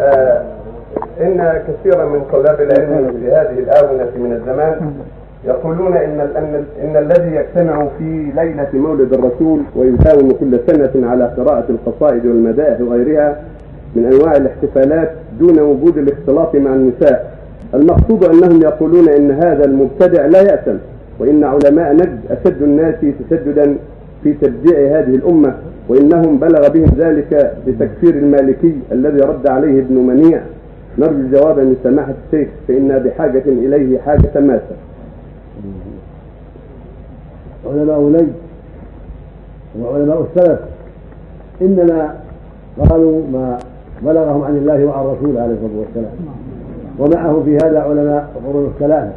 آه إن كثيرا من طلاب العلم في هذه الآونة من الزمان يقولون إن إن إن الذي يجتمع في ليلة مولد الرسول ويداوم كل سنة على قراءة القصائد والمدائح وغيرها من أنواع الاحتفالات دون وجود الاختلاط مع النساء. المقصود أنهم يقولون إن هذا المبتدع لا يأثم وإن علماء نجد أشد الناس تشددا في تبديع هذه الأمة. وإنهم بلغ بهم ذلك بتكفير المالكي الذي رد عليه ابن منيع. نرجو جوابا من سماحة الشيخ فانا بحاجة إليه حاجة ماسة. علماء نجد وعلماء السلف. إنما قالوا ما بلغهم عن الله وعن رسوله عليه الصلاة والسلام. ومعه في هذا علماء القرون الثلاثه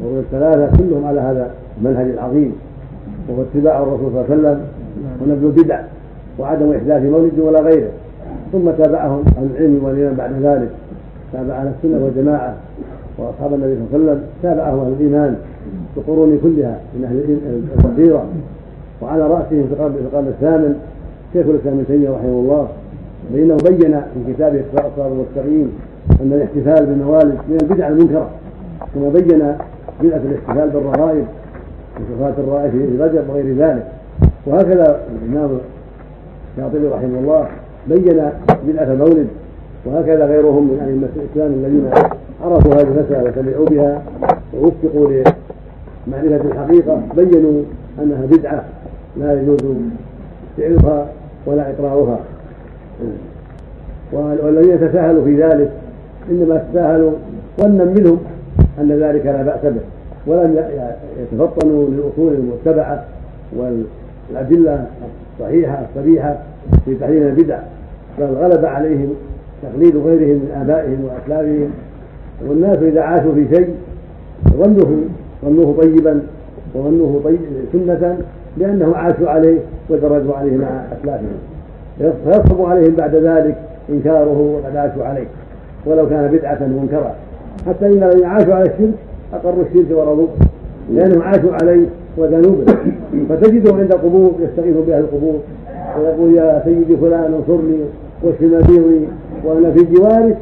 القرون الثلاثه كلهم على هذا المنهج العظيم. وهو اتباع الرسول صلى الله عليه وسلم. ونبذ البدع وعدم إحداث مولد ولا غيره. ثم تابعهم أهل العلم والإيمان بعد ذلك. تابع أهل السنة والجماعة وأصحاب النبي صلى الله عليه وسلم. تابعهم أهل الإيمان في القرون كلها من أهل البصيره وعلى رأسهم في القرن الثامن شيخ الإسلام ابن تيمية رحمه الله. فإنه بين في كتابه اقراء الصراط المستقيم أن الاحتفال بالموالد من البدع المنكرة. كما بين بدعة الاحتفال بالرغائب وصفات الرائح في رجب وغير ذلك. وهكذا الإمام الشاطبي رحمه الله بين بدعة المولد وهكذا غيرهم من أئمة الإسلام الذين عرفوا هذه المسألة وسمعوا بها ووفقوا لمعرفة الحقيقة بينوا أنها بدعة لا يجوز فعلها ولا إقرارها. والذين يتساهلوا في ذلك إنما تساهلوا ظنا منهم أن ذلك لا بأس به ولم يتفطنوا للأصول المتبعة والادله الصحيحة الصريحة في تحريم البدع بل غلب عليهم تقليد غيرهم من آبائهم وأسلافهم. والناس إذا عاشوا في شيء ظنوه ظنوه طيبا وظنوه طيب سنة لانهم عاشوا عليه ودرجوا عليه مع أسلافهم. فيصعب عليهم بعد ذلك إنكاره وقد عاشوا عليه ولو كان بدعة منكرا حتى الذين عاشوا على الشرك أقروا الشرك ورضوه لأنهم عاشوا عليه وذنوبه فتجدهم عند القبور يستغيث بها القبور. ويقول يا سيدي فلان انصرني واشف مريضي وأنا في جوارك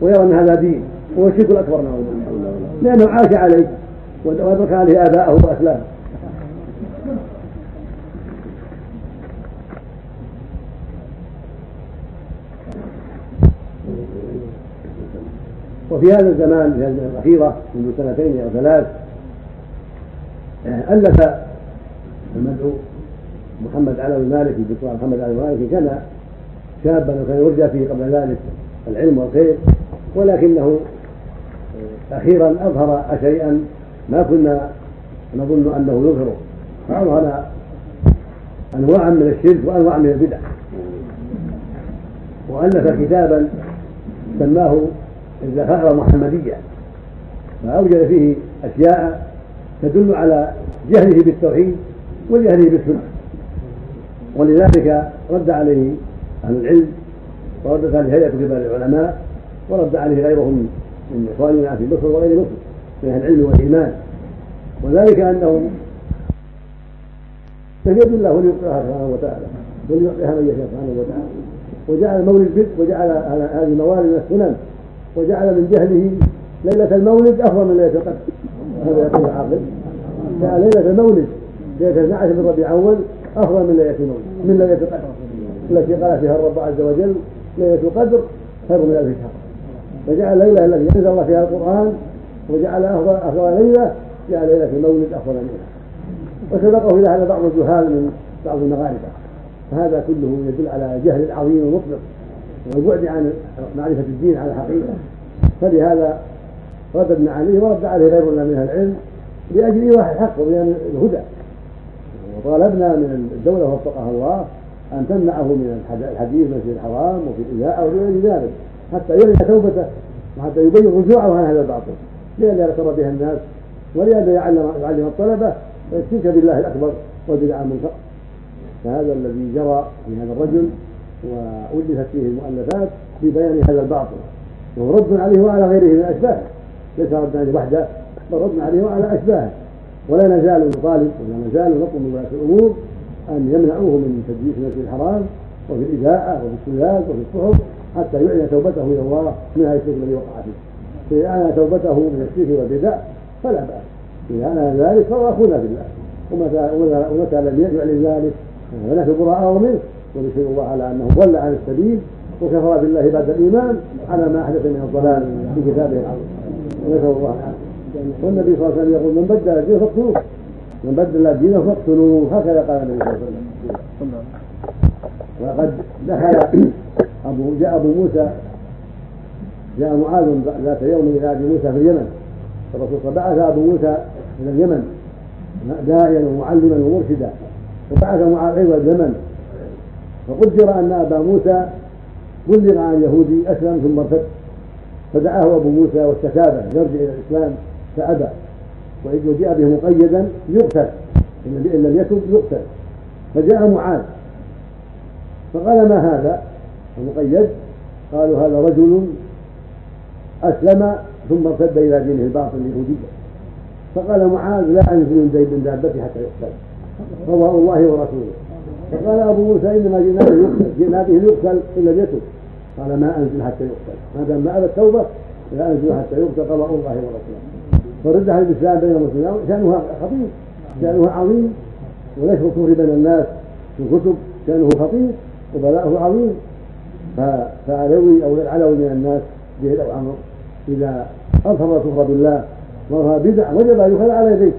ويرى أن هذا دين. وهو الشرك الأكبر نعوذ بالله. لأنه عاش عليه وادرك عليه آباءه واسلافه وفي هذا الزمان في هذه الأخيرة منذ سنتين أو ثلاث ألف المدعو محمد علي المالكي الدكتور محمد علي المالكي كان شابا وكان يرجى فيه قبل ذلك العلم والخير ولكنه أخيرا أظهر شيئا ما كنا نظن أنه يظهره. فأظهر أنواعا من الشرك وأنواعا من البدع. وألف كتابا سماه الذخائر المحمدية فأوجد فيه أشياء تدل على جهله بالتوحيد وجهله بالسنة. ولذلك رد عليه أهل العلم وردت عليه هيئة كبار العلماء ورد عليه غيرهم من إخواننا في مصر وغير مصر من أهل العلم والإيمان. وذلك أنه يد الله وليوقعها سبحانه وتعالى وليوقعها من يشاء سبحانه وتعالى. وجعل المولد بدء وجعل هذه من السنن وجعل من جهله ليلة المولد أفضل من ليلة القدر. هذا يقول العاقل ليلة المولد ليلة 12 من ربيع أول أفضل من ليلة المولد من ليلة القدر. التي قال فيها الرب عز وجل ليلة القدر خير من ألف شهر. فجعل الليلة التي أنزل الله فيها القرآن وجعل أفضل أفضل ليلة جعل ليلة المولد أفضل منها وسبقه إلى هذا بعض الجهال من بعض المغاربة. فهذا كله يدل على جهل عظيم مطلق والبعد عن معرفة الدين على الحقيقة. فلهذا رددنا عليه ورد عليه غيرنا من العلم لأجل إيضاح الحق وبيان الهدى. وطالبنا من الدولة وفقها الله أن تمنعه من الحديث في المسجد الحرام وفي الإذاعة وغير ذلك حتى يرجع توبته وحتى يبين رجوعه عن هذا الباطل لئلا يغتر بها الناس ولئلا يعلم يعلم الطلبة ويشرك بالله الأكبر والبدع المنكر فهذا الذي جرى في هذا الرجل وألفت فيه المؤلفات في بيان هذا الباطل وهو رد عليه وعلى غيره من أشباهه ليس رد عليه وحده بل رد عليه وعلى أشباهه. ولا نزال نطالب ولا نزال نطلب من ولاة الأمور أن يمنعوه من تدريس المسجد الحرام وفي الإذاعة وفي السلال وفي الصحف حتى يعلن توبته إلى الله من هذا الشرك الذي وقع فيه. فاذا أعلن توبته من الشرك والبدع فلا بأس. إذا أعلن ذلك فهو اخونا بالله. ومتى ومتى لم يعلن ذلك. فنحن براء منه ونشهد الله على أنه ضل عن السبيل وكفر بالله بعد الإيمان على ما أحدث من الضلال في كتابه العظيم. ونسال الله. والنبي صلى الله عليه وسلم يقول من بدل دينه فاقتلوه. من بدل دينه فاقتلوه. هكذا قال النبي صلى الله عليه وسلم. وقد دخل أبو جاء أبو موسى جاء معاذ ذات يوم إلى أبي موسى في اليمن. الرسول بعث أبو موسى إلى اليمن. داعيا ومعلما ومرشدا. وبعث معاذ أيضا اليمن. فقدر أن أبا موسى بلغ عن يهودي أسلم ثم ارتد. فدعاه أبو موسى واستتاب يرجع إلى الإسلام فأبى. وجاء به مقيدا يقتل. إن لم يتب يقتل. فجاء معاذ. فقال ما هذا؟ المقيد قالوا هذا رجل أسلم ثم ارتد إلى دينه الباطل اليهودية. فقال معاذ لا أنزل من دابتي حتى يقتل. قضاء الله ورسوله. فقال أبو موسى إنما جئنا به يقتل. جئنا به يقتل إن لم يتب. قال ما أنزل حتى يقتل. ما دام ما أبى التوبة لا أنزل حتى يقتل قضاء الله ورسوله. فرد على الإسلام بين المسلمين شأنها خطير شأنها عظيم ونشر الكفر بين الناس في الكتب شأنه خطير وبلاؤه عظيم. فعلوي أو العلوي من الناس به أو عمرو إذا أظهر الكفر بالله وظهر بدع وجب أن يخلع على يديه.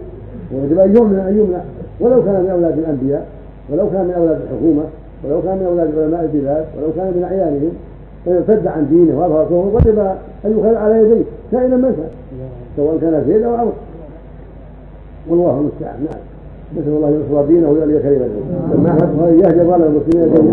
ويجب أن يمنع أن يمنع. ولو كان من أولاد الأنبياء ولو كان من أولاد الحكومة ولو كان من أولاد علماء البلاد ولو كان من أعيانهم ارتد عن دينه وأظهر كفره وجب أن يخلع على يديه كائنا من كان سواء كان زيد أو عمرو والله المستعان. نعم نسأل الله أن ينصر دينه ويعلي كلمته لما يهجر على المسلمين